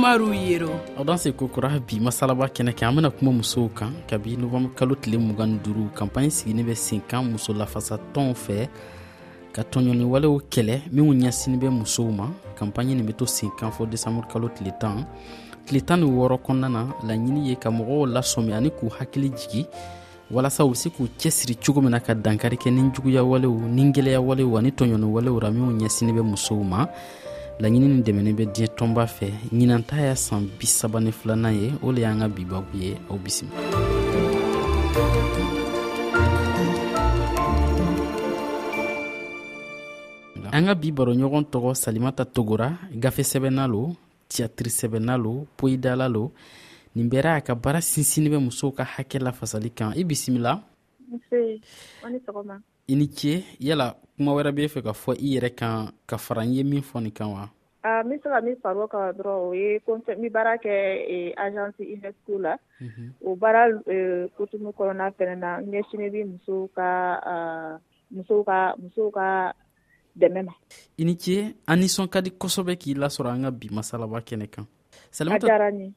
umaru yero aw dan se kokura bi masalaba kɛnɛ kɛ an bena kuma musow kan kabi novambre kalo tile mugan duru kanpaɲi sigini bɛ senkan muso lafasa tɔnw fɛ ka tɔɲɔni walew kɛlɛ minw ɲɛsini bɛ musow ma kanpaɲi nin be to senkan fɔ desanburu kalo tile tan tile tan ni wɔɔrɔ kɔnɔna na laɲini ye ka mɔgɔw lasɔmi ani k'u hakili jigi walasa u bɛ se k'u cɛsiri cogo min na ka dankari kɛ ni juguya walew ni gɛlɛya walew ani tɔɲɔni walew ra minw ɲɛsinnen bɛ musow ma laɲini nin dɛmɛnen bɛ diɲɛ tɔnba fɛ ɲinan ta y'a san bi saba ni filanan ye o le y'an ka bibabu ye aw bisimila an ka bi baroɲɔgɔn tɔgɔ salimata togora gafe sɛbɛnna lo tiyatirisɛbɛnna lo poyidala lo nin bɛra a ka baara sinsinnen bɛ musow ka hakɛ lafasali kan i bisimila i ni ce yala kuma wɛrɛ b'e fɛ ka fɔ i yɛrɛ kan ka fara n ye min fɔ nin kan wa n bɛ se ka min faro kan dɔrɔn o ye n bɛ baara kɛ agence unesco la o baara kutumu kɔnɔna fɛnɛ na n ɲɛsinnen bɛ musow ka musow ka musow ka dɛmɛ ma i ni ce an nisɔn ka di kosɛbɛ k'i lasɔrɔ an ka bi masalaba kɛnɛ kan salamata diyara n ye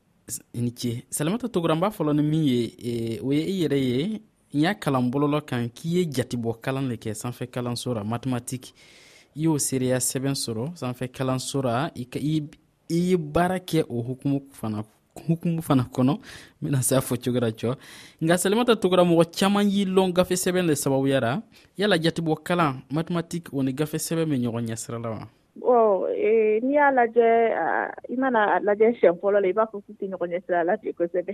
i ni ce salamata togora n b'a fɔlɔ ni min ye e, o ye i yɛrɛ ye n y'a kalan bɔlɔlɔ kan k'i ye jatibɔ kalan de kɛ sanfɛ kalanso ra matematiki i y'o seereya sɛbɛn sɔrɔ sanfɛ kalanso ra i i ye baara kɛ o hukumu fana hukumu fana kɔnɔ n bɛna se a fɔ cogora cɔ nka salimata togora mɔgɔ caman y'i lɔn gafe sɛbɛn de sababuya ra yala jatibɔ kalan matematik o ni gafe sɛbɛn bɛ ɲɔgɔn ɲɛsirala wa e, n'i y'a lajɛ i mana lajɛ siɲɛ fɔlɔ la i b'a fɔ k'u tɛ ɲɔgɔn ɲɛsira la ten kosɛbɛ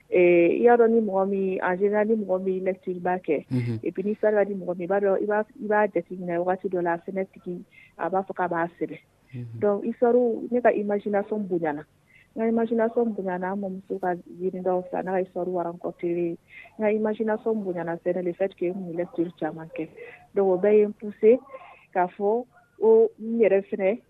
i y'a dɔn ni mɔgɔ min a zina ni mɔgɔ min la seliba kɛ ep ni saraka di mɔgɔ min b'a dɔn i b'a jate minɛ waati dɔ la a fɛnɛ tigi a b'a fɔ k' b'a sɛbɛn dɔnku i sɔrɔ ne ka i masina sɔn bonyayan na n ka masina sɔn bonyayan n'a ma muso ka yirida fɛ n'a ye sɔrɔ wara kɔtere n ka i masina sɔn bonyayanana fɛ de fɛtigi ye mun la siri caman kɛ dɔw bɛɛ ye n pse k'a fɔ o n yɛrɛ fɛ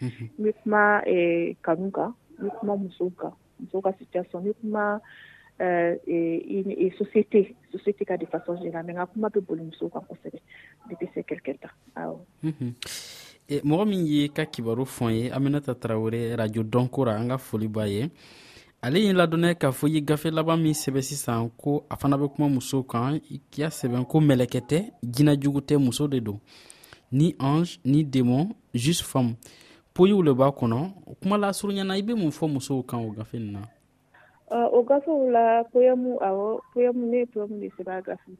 n bɛ kuma kanu kan n kuma muso kan muso ka sɔn n kuma so tɛ ka de fasɔn la mɛ kuma bɛ boli muso kan kosɛbɛ de bɛ se kɛrɛkɛ ta mɔgɔ min ye ka kibaru fɔ ye an bɛna ta tarawele araj dɔn kora an ka foliba ye ale y'i ladɔnnɛ k'a fɔ i ye gafe laban min sɛbɛ sisan ko a fana bɛ kuma muso kan i y'a sɛbɛn ko mɛlɛkɛ tɛ jinajugu tɛ muso de don ni ange ni demon juste femme poyiw le b'a kɔnɔ kuma la surunyana i bɛ mun fɔ musow kan o gafe nin na o gafew la poyɛmu awɔ poyɛmu ne ye poyɛmu de sɛbɛn a gafe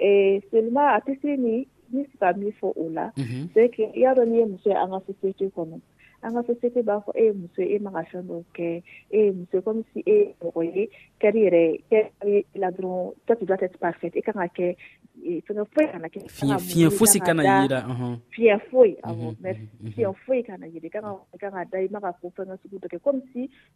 Ee seulement a tɛ se nin n bɛ fɛ ka min fɔ o la c'est que i y'a dɔn n'i ye muso ye an ka société kɔnɔ, an ka société b'a fɔ e ye muso ye e man kan ka fɛn dɔw kɛ e ye muso ye comme si e ye mɔgɔ ye kɛli yɛrɛ dɔrɔn toi tu dois etre parfaite e ka kan ka kɛ fɛngɛ fosi kana kɛ fiɲɛ fosi kana jira fiɲɛ fosi awɔ merci fiɲɛ fosi kana jira i ka kan ka da i man kan ka ko fɛn sugu dɔ kɛ comme si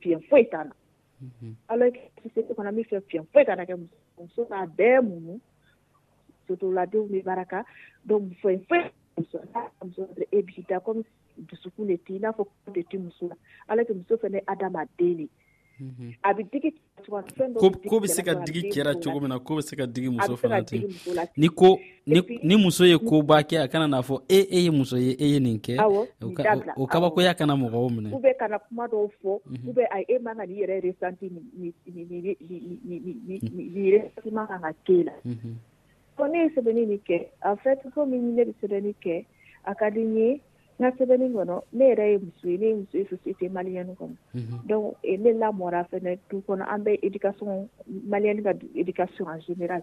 fiɲɛ foyi t'a la ala sise fana bɛ fɛ fiɲɛ foyi kana kɛ muso k'a bɛɛ mun sotoladenw bɛ baara kan donc muso in foyi muso e b'i da comme dusukun de t'i n'a fɔ ko de tɛ muso la ala tɛ muso fana adamaden de mhm. a bɛ digi ko bɛ se ka digi kɛra cogo min na ko bɛ se ka digi muso fana ten ni ko ni, ni muso ye ko ba kɛ a kana n'a fɔ e e ye muso ye e ye nin kɛ o kabakoya kana mɔgɔw minɛ u bɛ kana kuma dɔw fɔ u bɛ a e man ka ni yɛrɛ resanti ni resima kan ka ke la ko ne ye sɛbɛnni ni kɛ a fɛti ko min ne bɛ sɛbɛnni kɛ a ka di n ye n ka sɛbɛnni kɔnɔ ne yɛrɛ ye muso ye ne ye muso ye société malienne kɔnɔ donc ne lamɔra fɛnɛ du kɔnɔ an bɛ éducation malienne ka éducation en général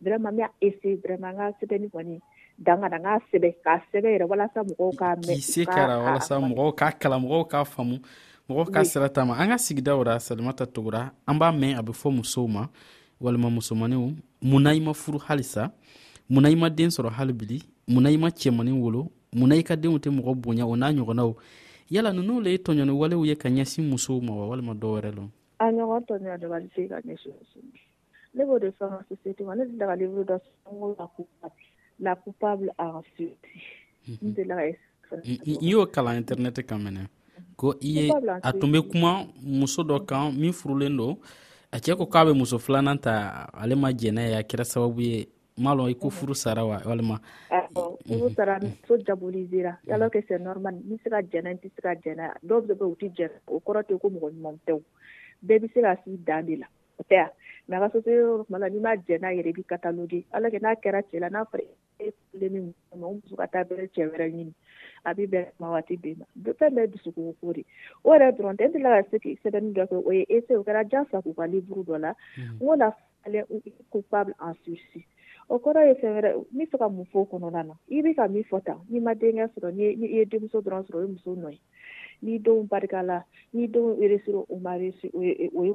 Vraiment n y'a essayer vraiment n ka sɛbɛnni kɔni dan ka na n k'a sɛbɛn k'a sɛbɛn yɛrɛ walasa mɔgɔw k'a mɛn. K'i se k'a walasa mɔgɔw k'a kalan mɔgɔw k'a faamu mɔgɔw ka sira ta ma an ka sigidaw ra salimata togora an b'a mɛn a bɛ fɔ musow ma walima musomaninw mun na i ma furu halisa mun na i ma den sɔrɔ hali bili mun na i ma cɛmanin wolo mun na i ka denw tɛ mɔgɔ bonya o n'a ɲɔgɔnnaw yala ninnu le ye tɔɲɔni walew ye ka ɲɛsin musow ma wa walima dɔ wɛrɛ lon a ɲɔgɔn tɔɲɔni wale tɛ ka ɲɛsin musow ma Ne b'o de fɔ an ka société ma ne delila ka livre dɔ sɔrɔ ko la coupable la coupable a en sursis n delila ka i y'o kalan internet kan mɛnɛ ko i ye a tun bɛ kuma muso dɔ kan min furulen don a cɛ ko k'a bɛ muso filanan ta ale ma jɛnɛ ye a kɛra sababu ye m'a lɔn i ko furu sara wa walima furu sara muso diabolisera alors que c'est normal ni se ka jɛnɛ n tɛ se ka jɛnɛ dɔw bɛ bɛ u tɛ jɛnɛ o kɔrɔ tɛ ko mɔgɔ ɲuman tɛw bɛɛ bɛ se ka s'i dan de la o tɛ yan mɛ an ka sosiyete yɔrɔ tuma la n'i ma jɛ n'a yɛrɛ b'i kataloge ala kɛ n'a kɛra cɛ la n'a fɔra e kule ni ma o muso ka taa bɛrɛ cɛ wɛrɛ ɲini a b'i bɛn ma waati bɛɛ ma fɛn bɛɛ dusukun ko de o yɛrɛ dɔrɔn tɛ n delila ka se sɛbɛnni dɔ kɛ o ye ese o kɛra jan sa k'u ka liburu dɔ la n ko la ale ko fa bɛ an susi o kɔrɔ ye fɛn wɛrɛ n bɛ fɛ ka mun fɔ kɔnɔna na i bɛ ka min fɔ tan n'i ma denkɛ sɔrɔ ni i ye denmuso dɔrɔn sɔrɔ o ye muso nɔ ye n'i denw barika la n'i denw eresiri o ma o ye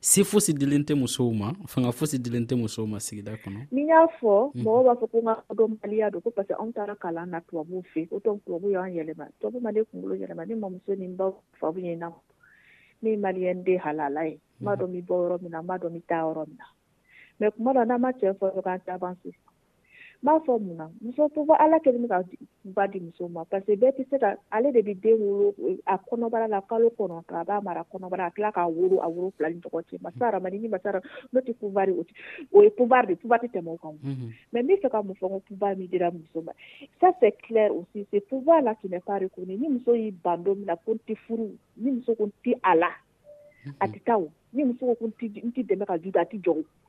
si fosi dilen tɛ musow ma fanga fosi dilen tɛ musow ma sigida kɔnɔ ni y'a fɔ mhm. mɔgɔw b'a fɔ ko ka dɔnbaliya don ko parce que anw taara kalan na tubabuw fɛ o tɔn tubabu y'an yɛlɛma tubabu ma ne kunkolo yɛlɛma ne mamuso ni baw fabu ye na ne ye maliyɛn den halala ye n b'a mhm. dɔn n bɛ bɔ yɔrɔ min na n b'a dɔn n bɛ taa yɔrɔ min na mɛ kuma dɔ n'an ma cɛ fɔ dɔ k'an caban sisan n b'a fɔ mun na muso fo ala kelen bɛ ka ba di muso ma parce que bɛɛ tɛ se ka ale de bɛ den wolo a kɔnɔbara la kalo kɔnɔ a b'a mara kɔnɔbara a tila k'a wolo a wolo fila ni tɔgɔ cɛ masa haramani ni masa n'o tɛ kubari o o ye kuba de kuba tɛ tɛmɛ o kan mɛ n bɛ fɛ ka mun fɔ ko kuba min dira muso ma ça c'est clair aussi c'est pouvoir la qui n'est pas reconnu ni muso y'i ban don min na ko n tɛ furu ni muso ko n tɛ a la a tɛ taa o ni muso ko ko n tɛ dɛmɛ ka juda a tɛ jɔ o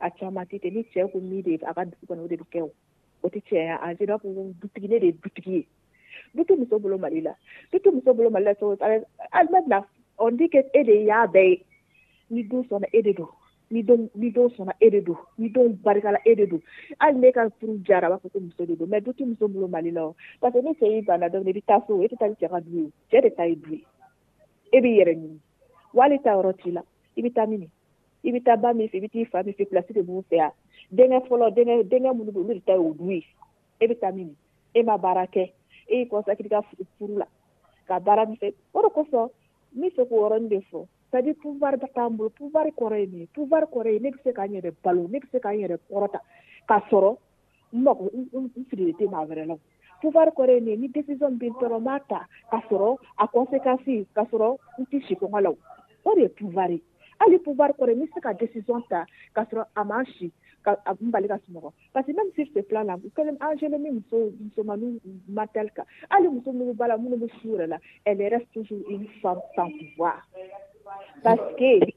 a caman tɛ kɛ ni cɛ ko min de a ka dugu kɔnɔ o de bɛ kɛ o o tɛ cɛya a sera ko dutigi ne de ye dutigi ye du tɛ muso bolo mali la du tɛ muso bolo mali la cogo alima bila ɔ di kɛ e de y'a bɛɛ ye ni du sɔnna e de don ni denw sɔnna e de don ni denw barikala e de don hali ne ka furu jara a b'a fɔ ko muso de don mɛ du tɛ muso bolo mali la o parce que ne cɛ y'i banna dɔrɔn i bɛ taa so e tɛ taa cɛ ka du ye cɛ de ta ye du ye e b'i yɛrɛ ɲini wali ta yɔrɔ t'i la i bɛ taa min i bɛ taa ba min fɛ i bɛ t'i fa min fɛ pilasi de b'u fɛ yan denkɛ fɔlɔ denkɛ minnu bɛ olu de ta o du ye e bɛ taa min e ma baara kɛ e y'i kɔsa k'i ka furu la ka baara min fɛ o de kosɔn n bɛ fɛ k'o yɔrɔnin de fɔ sadi puwari bɛ k'an bolo puwari kɔrɔ ye nin puwari kɔrɔ ye ne bɛ se k'an yɛrɛ balo ne bɛ se k'an yɛrɛ kɔrɔta ka sɔrɔ n mago n sirili tɛ maa wɛrɛ la pouvoir kɔrɔ ye nin ye ni décision bɛ tɔrɔ n b'a ta ka sɔrɔ a conséquence ka sɔrɔ n tɛ si kɔngɔ la o de ye pouvoir ye hali pouvoir kɔrɔ n bɛ se ka décision ta ka sɔrɔ a ma si ka a n bali ka sunɔgɔ parce que même si ce plan là kelen an jɛlen bɛ muso musomaninw mental kan hali muso minnu b'a la minnu bɛ su yɛrɛ la elle reste toujours une femme sans pouvoir parce que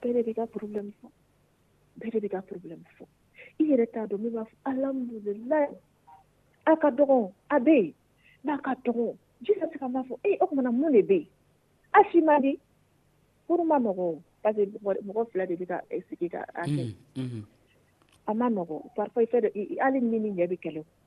bɛɛ de b'i ka problème fɔ bɛɛ de b'i ka problème fɔ i yɛrɛ t'a dɔn min b'a fɔ alhamdulilayi a ka dɔgɔn a bɛ yen n'a ka dɔgɔn ji ka se ka ma fɔ ee o tumana mun de bɛ yen a si man di furu ma nɔgɔ o parce que mɔgɔ mɔgɔ fila de bɛ ka sigi ka a kɛ a ma nɔgɔ parfois i tɛ dɔn i i hali ni ni ɲɛ bɛ kɛlɛ o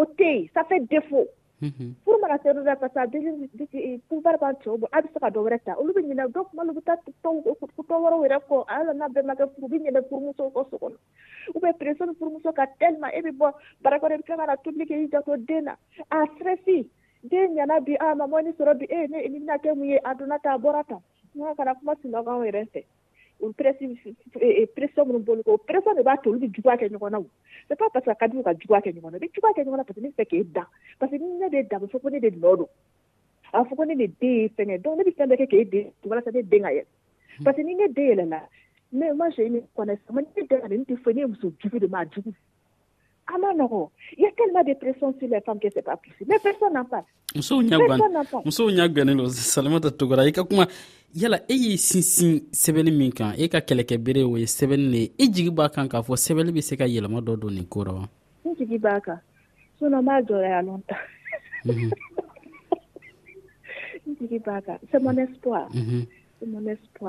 o tɛ yen ça fait défaut unhun, furu mana kɛ don min na karisa dennin e pouvoir b'a cɛw bolo, a bɛ se ka dɔ wɛrɛ ta, olu bɛ ɲinɛ dɔ tuma dɔw la u bɛ taa tɔ wɛrɛw yɛrɛ kɔ hali n'a bɛɛ ma kɛ furu ye, u bɛ ɲinɛ furumusow kɔ so kɔnɔ ou bien pression bɛ furumuso kan tellement e bɛ bɔ baara kɛyɔrɔ la i bɛ tila ka na tobili kɛ k'i janto den na a stress den ɲɛna bi a ma mɔni sɔrɔ bi e ne bɛna kɛ mun ye a donna tan a bɔra tan Kuma kana kuma sunnakan yɛrɛ fɛ u pɛresi minnu bolo o pɛsa de b'a to olu bɛ ju kɛ ɲɔgɔn na ne ba parce ka du ka ju kɛ ɲɔgɔn na bɛ cogoya kɛ ɲɔgɔn pa ne fɛ k'e da parce que ne de da fo ko ne de nɔ don a fɔ ko ne de den fɛn dɔn ne bɛ fɛn bɛ kɛ k'e den ne den ka yɛrɛ pa que ni ne den yɛlɛ la ne ma so ne tɛ fɔ ne muso jugu de ma jugu A ma nɔgɔ i ye kɛlɛma de presɔn su la fan kɛsɛ musow musow ɲɛ gnen don salama ta togogo i ka kuma yala e y'i sinsin sɛbɛnni min kan e ka kɛlɛkɛ bereere o ye sɛbɛnni de e jigi b'a kan k'a fɔ sɛbɛnni bɛ se ka yɛlɛma dɔ don nin ko wa n jigi b'a kan sun b'a jɔ a nɔ ta mhm. n jigi b'a kan sɛ sɛ ko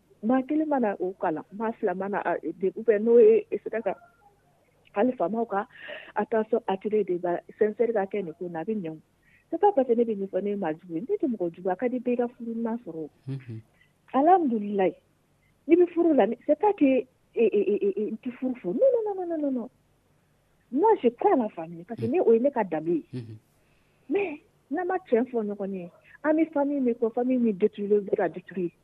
maa kelen mana o kalan maa fila mana de u bɛ n'o ye sira ka hali faamaw ka a taa sɔn atire de ba sɛnsɛri ka kɛ nin ko na a bɛ ɲɛw c'est pas parce que ne bɛ ɲɛfɔ ne maa jugu ye ne tɛ mɔgɔ jugu a ka di bɛɛ ka furu ɲuman sɔrɔ alhamdulilayi n'i bɛ furu la c'est pas que n tɛ furu fo non non non non non moi je crois à la famille parce que ne o ye ne ka danbe ye mais n'an ma tiɲɛ fɔ ɲɔgɔn ye an bɛ famille min kɔ famille min détruire bɛ ka détruire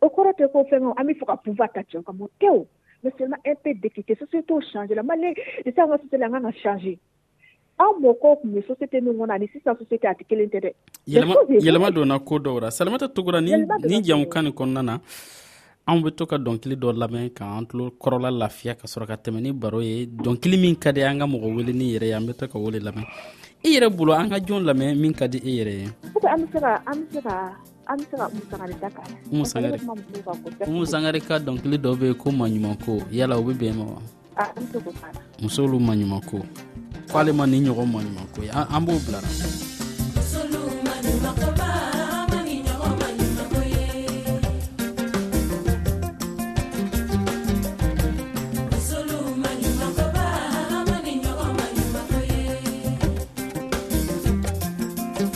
o kɔrɔ tɛ ko fɛn an bɛ fɔ ka pufa ta cɛ ka bɔ te ne sema e pe de kite soso t'o change la mali de sa ka soso la ka change aw mɔ kɔ tun bɛ soso tɛ min kɔnɔ ani sisan soso tɛ a tɛ kelen tɛ dɛ yɛlɛma donna ko dɔw la salamata tugura ni ni jamu kan ni kɔnɔna na anw bɛ to ka dɔnkili dɔ lamɛn k'an tulo kɔrɔla lafiya ka sɔrɔ ka tɛmɛ ni baro ye dɔnkili min ka di an ka mɔgɔ wele ni yɛrɛ ye an bɛ to ka wele lamɛn i yɛrɛ bolo an ka jɔn lamɛn min ka di e yɛrɛ ye An sangari ka dɔnkili dɔ bɛ ko ma ɲuman ko yala u bɛ bɛn ma wa muso ma ɲuman ko k'ale ma ni ɲɔgɔn ma ɲuman ko an b'o bila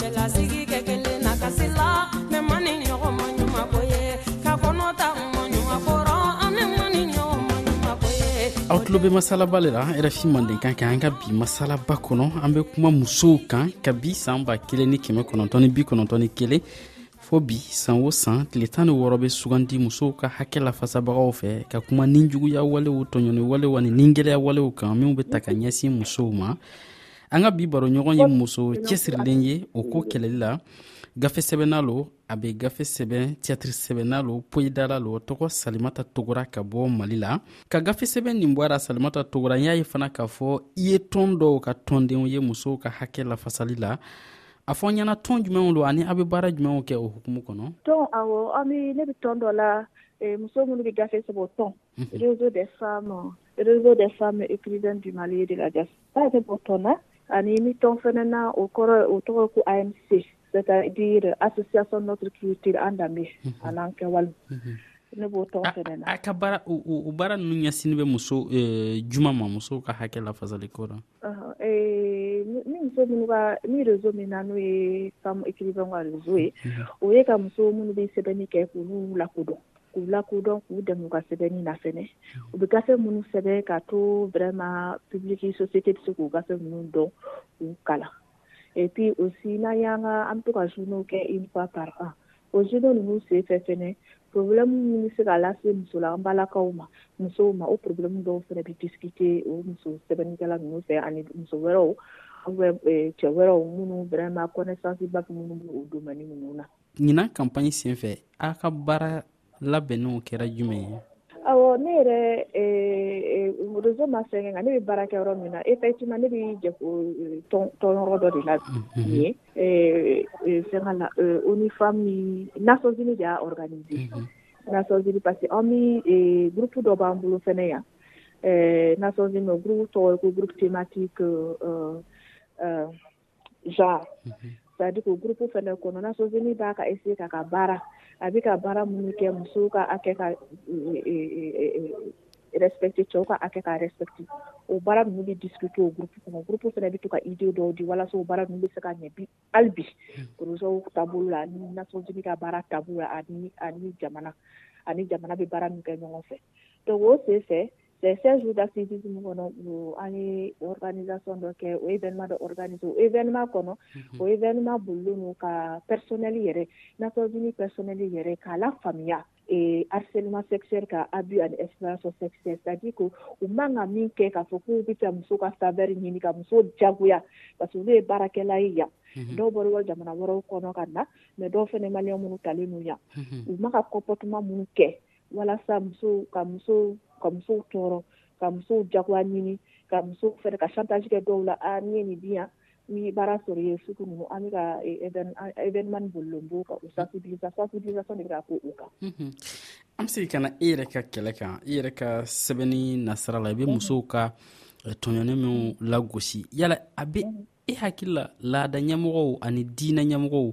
cɛlasigi kɛ kelen na kasi la ne ma ni ɲɔgɔn ma ɲuman ko ye ka kɔnɔ ta ma ɲuman kɔrɔ an ne ma ni ɲɔgɔn ma ɲuman ko ye aw tulo bɛ masalaba le la rfi manden kan kɛ an ka bi masalaba kɔnɔ an bɛ kuma musow kan ka bi san ba kelen ni kɛmɛ kɔnɔntɔn ni bi kɔnɔntɔn ni kelen fɔ bi san o san tile tan ni wɔɔrɔ bɛ sugandi musow ka hakɛ lafasabagaw fɛ ka kuma ni juguya walew tɔɲɔni walew ani nigɛlɛya walew kan minw bɛ ta ka ɲɛsin musow ma an ka bi baroɲɔgɔn ye muso cɛsirilen ye o ko kɛlɛli la gafe sɛbɛnna lo a bɛ gafe sɛbɛn tiyatiri sɛbɛnna lo poyidala lo tɔgɔ salimata togora ka bɔ mali la ka gafe sɛbɛn nin bɔra salimata togora n y'a ye fana k'a fɔ i ye tɔn dɔw ka tɔndenw ye musow ka hakɛ lafasali la a fɔ ɲɛna tɔn jumɛnw don ani aw bɛ baara jumɛnw kɛ o hukumu kɔnɔ tɔn awɔ an bɛ ne bɛ tɔn dɔ la eh, muso minnu bɛ gafe sɛbɛn o tɔn mhm. réseau des femmes réseau des femmes écrivaines du mali de la diaspora Ba bɛ bɔ tɔn na ani ni tɔn fana na o kɔrɔ o tɔgɔ ko an se di a tɛ siyasɔn nɔ tɛ an danbebe ani'an kɛwale ne b'o tɔn fana na a ka baara o baara ninnu ɲɛ sini bɛ muso juma ma muso ka hakɛ la fasali ko dɔn ee ni muso minnu ni yɛrɛreso min na n'o ye kibawreso ye o ye ka muso minnu bɛ sɛbɛnni kɛ k'olu la kodɔn k'u la kodɔn k'u dɛmɛ ka sɛbɛnni na fɛnɛ u bɛ gafe minnu sɛbɛn ka to vrɛma pibiki sosiyete bɛ se k'u gafe minnu dɔn k'u kalan epi o si n'an y'an ka an bɛ to ka zuniw kɛ in fa par an o zuni ninnu sen fɛ fɛnɛ porobilɛmu minnu bɛ se ka lase musola an balakaw ma musow ma o porobilɛmu dɔw fɛnɛ bɛ disikite o muso sɛbɛnnikɛla ninnu fɛ ani muso wɛrɛw eh, cɛ wɛrɛw minnu vrɛma kɔnɛsansi baki minnu bɛ o domɛni ninnu na ɲinan kanpaɲi senfɛ a ka baara labɛnnenw kɛra jumɛn ye awɔ ne yɛrɛ rezo ma fɛn nka ne bɛ baara kɛ yɔrɔ min na effectivement ne bɛ tɔnyɔrɔ dɔ de la ye fɛn na onifam ni nations unies de y'a organiser nations unies parce que an bɛ groupe dɔ b'an bolo fɛnɛ yan nations unies o groupe tɔgɔ ye ko groupe thématique zandu gp fana kɔnɔna so b'a ka e ka ka baara a bɛ ka baara minnu kɛ musow ka kɛ ka cɛw ka kɛ ka o baara ninnu bɛ di to o gp fana bɛ to ka iden dɔw di walasase o baara bɛ se ka ɲɛ bi hali bi kɔrɔmuso taabolo la ni nasontigi ka baara taabolo la ani jamana ani jamana bɛ baara min kɛ ɲɔgɔn fɛ to sen fɛ Sɛju da sisi kɔnɔ an ye sɔn dɔ kɛ o vma dɔ oaniso e vma kɔnɔ o ye vma bolo ka pɛsɛli yɛrɛ n'azali pɛsɛli yɛrɛ k'a la faamuyaya ee arasma sɛgsɛ ka a bi ani sɛgsɛji ko u man ka min kɛ k'a fɔ k'u bɛ ka muso ka sari ɲini ka muso jagoya pa que ne ye baarakɛla ye yan dɔw bɔra jamana wɛrɛw kɔnɔ ka na mɛ dɔw fana maliya minnu talen n'u yan u ma ka kɔptuma minnu kɛ walasa musow ka musow ka musow tɔɔrɔ ka musow jagoya ɲini ka musow fɛnɛ ka chantage kɛ dɔw la a n'i ye nin di yan n'i ye baara sɔrɔ i ye sugu ninnu an bɛ ka événement bolilen b'o kan o sensibilisation sensibilisation de bɛ ka k'o o kan an bɛ segin ka na e yɛrɛ ka kɛlɛ kan i yɛrɛ ka sɛbɛnni nasira la i bɛ musow ka eh, tɔɲɔni minw lagosi yala a bɛ e hakili la laada ɲɛmɔgɔw ani diinɛ ɲɛmɔgɔw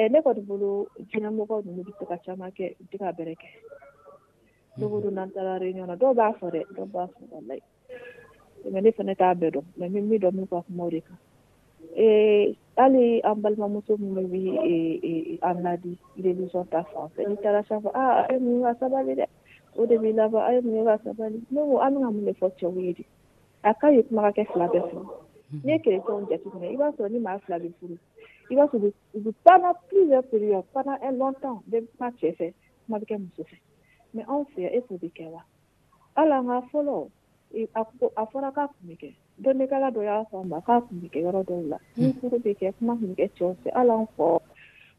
ɛ ne kɔni bolo jinɛmɔgɔ ninnu bɛ se ka caman kɛ u tɛ ka bɛrɛ kɛ dogo don n'an taara réunion na dɔw b'a fɔ dɛ dɔw b'a fɔ walayi mais ne fana t'a bɛɛ dɔn mais n bɛ min dɔn n bɛ ka kuma o de kan ee hali an balimamuso minnu bɛ an ladi religion ta fan fɛ n'i taara sisan fɔ aa a ye mun ka sabali dɛ o de b'i labɔ a ye mun ka sabali ne ko an bɛna mun de fɔ cɛw ye de a ka ye kumakakɛ fila bɛɛ furu n'i ye kerecɛnw jate minɛ i b'a sɔrɔ ni maa fila bɛ furu i b'a sɔrɔ u bɛ taama plusieurs périodes pendant un longtemps bɛɛ bɛ kuma cɛ fɛ kuma bɛ kɛ muso fɛ mais anw fɛ yan e k'o bɛ kɛ wa hali an ka fɔlɔ a fɔra k'a tun bɛ kɛ dɔnnikala dɔ y'a fɔ an ma k'a tun bɛ kɛ yɔrɔ dɔw la ni furu bɛ kɛ kuma tun bɛ kɛ cɛw fɛ hali anw fɔ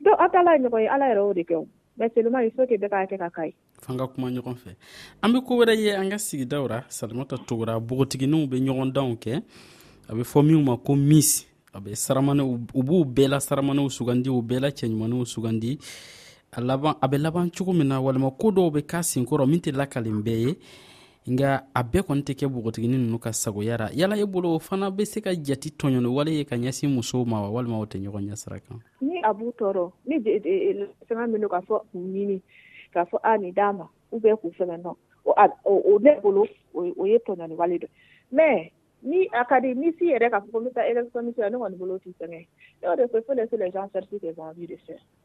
donc a taala ɲɔgɔn ye ala yɛrɛ o de kɛ mais selima il faut que bɛɛ k'a kɛ ka ka ye f'an ka kuma ɲɔgɔn fɛ an be ko wɛrɛ ye an ka sigidaw ra salimata togora bogotigininw be ɲɔgɔn danw kɛ a be fɔ minw ma ko mis a be saramaniw u b'u bɛɛ la saramaniw sugandi u bɛɛ la cɛɲumaniw sugandi a laban a be laban cogo min na walima koo dɔw be k'a senkɔrɔ min tɛ lakalen bɛɛ ye nka a bɛɛ kɔni tɛ kɛ npogotigini ninnu ka sagoya ra yala e bolo o fana bɛ se ka jati tɔɲɔniwale ye ka ɲɛsin musow ma wa walima o tɛ ɲɔgɔn ɲɛsira kan ni a b'u tɔɔrɔ ni fɛngɛ min don k'a fɔ k'u ɲini k'a fɔ a nin d'a ma u bɛɛ k'u fɛngɛ nɔ o ne bolo o ye tɔɲɔniwale dɔ mais ni a ka di ni si yɛrɛ k'a fɔ ko n bɛ taa élection ni fɛn ne kɔni bolo o tɛ fɛngɛ ye ne kɔni fɛ faut laisser les gens faire ce qu'ils ont envie de faire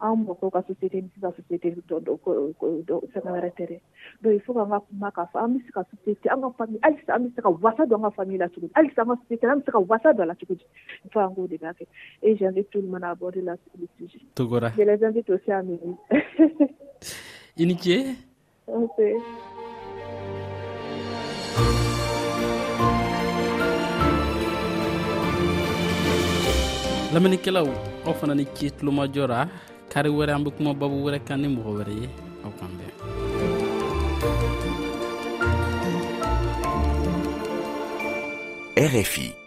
anw mɔgɔw ka société bɛ se ka société dɔ dɔ ko ko dɔ fɛngɛ wɛrɛ tɛ dɛ donc il faut que an ka kuma k'a fɔ an bɛ se ka société an ka famille halisa an bɛ se ka wasa don an ka famille la cogo di halisa an ka société an bɛ se ka wasa don a la cogo di il faut an k'o de k'a kɛ et j'invite tout le monde à aborder la le sujet Togora je les invite aussi à me i ni ce laminikɛlaw aw fana ni ce tulomajɔ ra kari wɛrɛ an be kuma babu wɛrɛ kan ni mɔgɔ wɛrɛ ye aw kan bɛn RFI